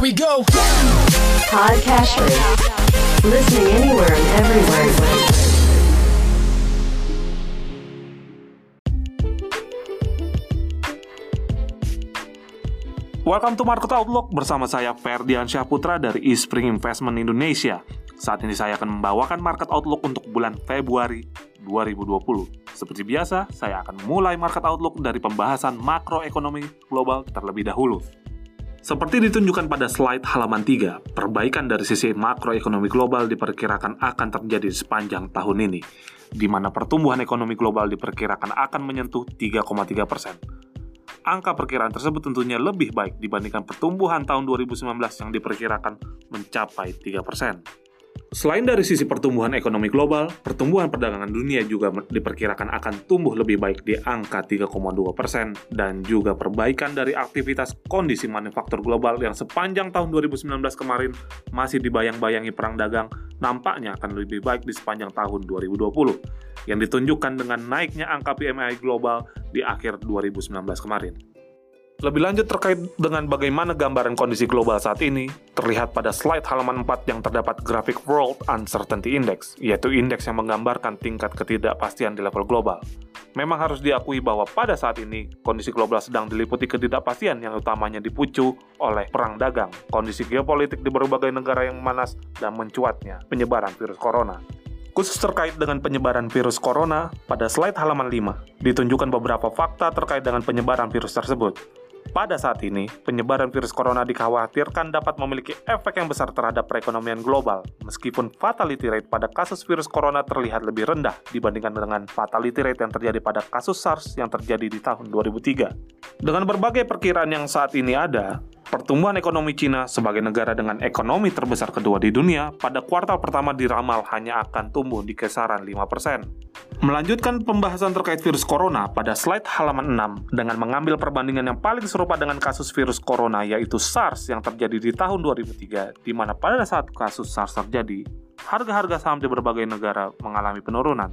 Here we go. Podcasters. Listening anywhere and everywhere. Welcome to Market Outlook bersama saya Ferdian Syahputra dari eSpring Investment Indonesia. Saat ini saya akan membawakan Market Outlook untuk bulan Februari 2020. Seperti biasa, saya akan mulai Market Outlook dari pembahasan makroekonomi global terlebih dahulu. Seperti ditunjukkan pada slide halaman 3, perbaikan dari sisi makroekonomi global diperkirakan akan terjadi sepanjang tahun ini, di mana pertumbuhan ekonomi global diperkirakan akan menyentuh 3,3 persen. Angka perkiraan tersebut tentunya lebih baik dibandingkan pertumbuhan tahun 2019 yang diperkirakan mencapai 3 persen. Selain dari sisi pertumbuhan ekonomi global, pertumbuhan perdagangan dunia juga diperkirakan akan tumbuh lebih baik di angka 3,2 persen dan juga perbaikan dari aktivitas kondisi manufaktur global yang sepanjang tahun 2019 kemarin masih dibayang-bayangi perang dagang nampaknya akan lebih baik di sepanjang tahun 2020 yang ditunjukkan dengan naiknya angka PMI global di akhir 2019 kemarin. Lebih lanjut terkait dengan bagaimana gambaran kondisi global saat ini, terlihat pada slide halaman 4 yang terdapat grafik World Uncertainty Index, yaitu indeks yang menggambarkan tingkat ketidakpastian di level global. Memang harus diakui bahwa pada saat ini, kondisi global sedang diliputi ketidakpastian yang utamanya dipucu oleh perang dagang, kondisi geopolitik di berbagai negara yang memanas, dan mencuatnya penyebaran virus corona. Khusus terkait dengan penyebaran virus corona, pada slide halaman 5, ditunjukkan beberapa fakta terkait dengan penyebaran virus tersebut. Pada saat ini, penyebaran virus corona dikhawatirkan dapat memiliki efek yang besar terhadap perekonomian global, meskipun fatality rate pada kasus virus corona terlihat lebih rendah dibandingkan dengan fatality rate yang terjadi pada kasus SARS yang terjadi di tahun 2003. Dengan berbagai perkiraan yang saat ini ada, Pertumbuhan ekonomi Cina sebagai negara dengan ekonomi terbesar kedua di dunia pada kuartal pertama diramal hanya akan tumbuh di kisaran 5%. Melanjutkan pembahasan terkait virus corona pada slide halaman 6 dengan mengambil perbandingan yang paling serupa dengan kasus virus corona yaitu SARS yang terjadi di tahun 2003 di mana pada saat kasus SARS terjadi, harga-harga saham di berbagai negara mengalami penurunan.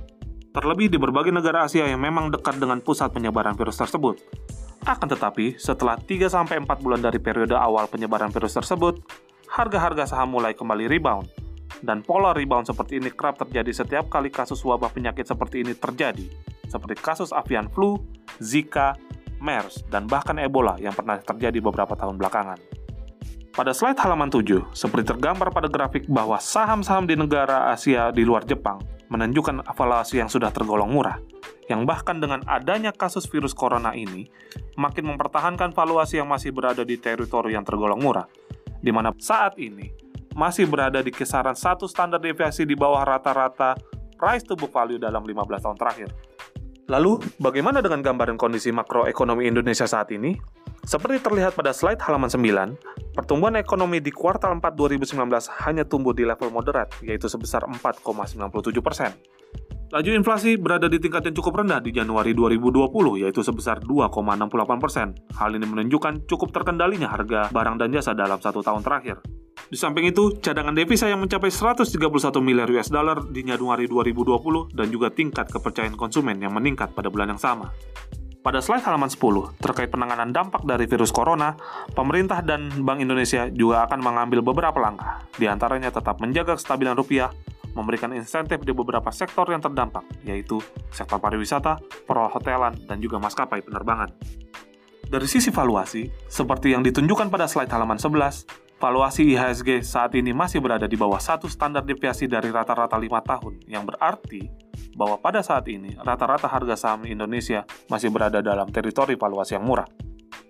Terlebih di berbagai negara Asia yang memang dekat dengan pusat penyebaran virus tersebut. Akan tetapi, setelah 3-4 bulan dari periode awal penyebaran virus tersebut, harga-harga saham mulai kembali rebound. Dan pola rebound seperti ini kerap terjadi setiap kali kasus wabah penyakit seperti ini terjadi, seperti kasus avian flu, Zika, MERS, dan bahkan Ebola yang pernah terjadi beberapa tahun belakangan. Pada slide halaman 7, seperti tergambar pada grafik bahwa saham-saham di negara Asia di luar Jepang menunjukkan valuasi yang sudah tergolong murah, yang bahkan dengan adanya kasus virus corona ini makin mempertahankan valuasi yang masih berada di teritori yang tergolong murah, di mana saat ini masih berada di kisaran satu standar deviasi di bawah rata-rata price to book value dalam 15 tahun terakhir. Lalu, bagaimana dengan gambaran kondisi makroekonomi Indonesia saat ini? Seperti terlihat pada slide halaman 9, pertumbuhan ekonomi di kuartal 4 2019 hanya tumbuh di level moderat, yaitu sebesar 4,97 persen. Laju inflasi berada di tingkat yang cukup rendah di Januari 2020, yaitu sebesar 2,68 persen. Hal ini menunjukkan cukup terkendalinya harga barang dan jasa dalam satu tahun terakhir. Di samping itu, cadangan devisa yang mencapai 131 miliar US dollar di Januari 2020 dan juga tingkat kepercayaan konsumen yang meningkat pada bulan yang sama. Pada slide halaman 10, terkait penanganan dampak dari virus corona, pemerintah dan Bank Indonesia juga akan mengambil beberapa langkah, di antaranya tetap menjaga kestabilan rupiah, memberikan insentif di beberapa sektor yang terdampak, yaitu sektor pariwisata, perhotelan, dan juga maskapai penerbangan. Dari sisi valuasi, seperti yang ditunjukkan pada slide halaman 11, valuasi IHSG saat ini masih berada di bawah satu standar deviasi dari rata-rata lima tahun, yang berarti bahwa pada saat ini rata-rata harga saham Indonesia masih berada dalam teritori valuasi yang murah.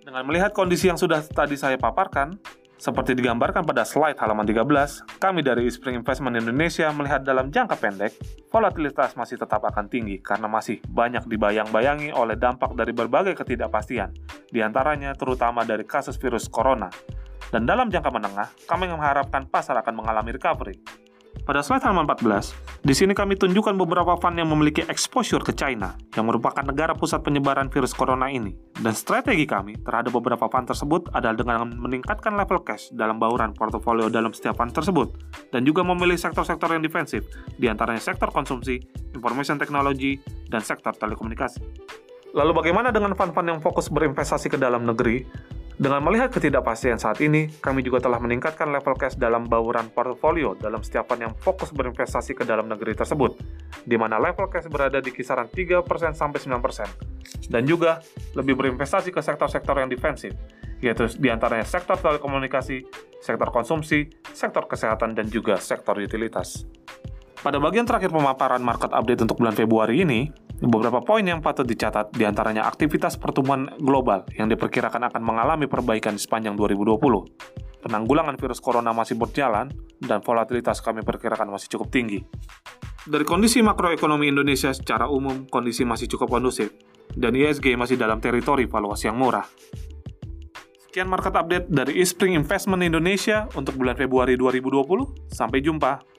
Dengan melihat kondisi yang sudah tadi saya paparkan, seperti digambarkan pada slide halaman 13, kami dari Spring Investment Indonesia melihat dalam jangka pendek, volatilitas masih tetap akan tinggi karena masih banyak dibayang-bayangi oleh dampak dari berbagai ketidakpastian, di antaranya terutama dari kasus virus corona. Dan dalam jangka menengah, kami mengharapkan pasar akan mengalami recovery, pada slide halaman 14, di sini kami tunjukkan beberapa fund yang memiliki exposure ke China, yang merupakan negara pusat penyebaran virus corona ini. Dan strategi kami terhadap beberapa fund tersebut adalah dengan meningkatkan level cash dalam bauran portofolio dalam setiap fund tersebut, dan juga memilih sektor-sektor yang defensif, di antaranya sektor konsumsi, information technology, dan sektor telekomunikasi. Lalu bagaimana dengan fund-fund yang fokus berinvestasi ke dalam negeri? Dengan melihat ketidakpastian saat ini, kami juga telah meningkatkan level cash dalam bauran portofolio dalam setiap fund yang fokus berinvestasi ke dalam negeri tersebut, di mana level cash berada di kisaran 3% sampai 9%, dan juga lebih berinvestasi ke sektor-sektor yang defensif, yaitu di antaranya sektor telekomunikasi, sektor konsumsi, sektor kesehatan, dan juga sektor utilitas. Pada bagian terakhir pemaparan market update untuk bulan Februari ini, beberapa poin yang patut dicatat di antaranya aktivitas pertumbuhan global yang diperkirakan akan mengalami perbaikan sepanjang 2020. Penanggulangan virus corona masih berjalan, dan volatilitas kami perkirakan masih cukup tinggi. Dari kondisi makroekonomi Indonesia secara umum, kondisi masih cukup kondusif, dan ISG masih dalam teritori valuasi yang murah. Sekian market update dari Eastspring Investment Indonesia untuk bulan Februari 2020. Sampai jumpa.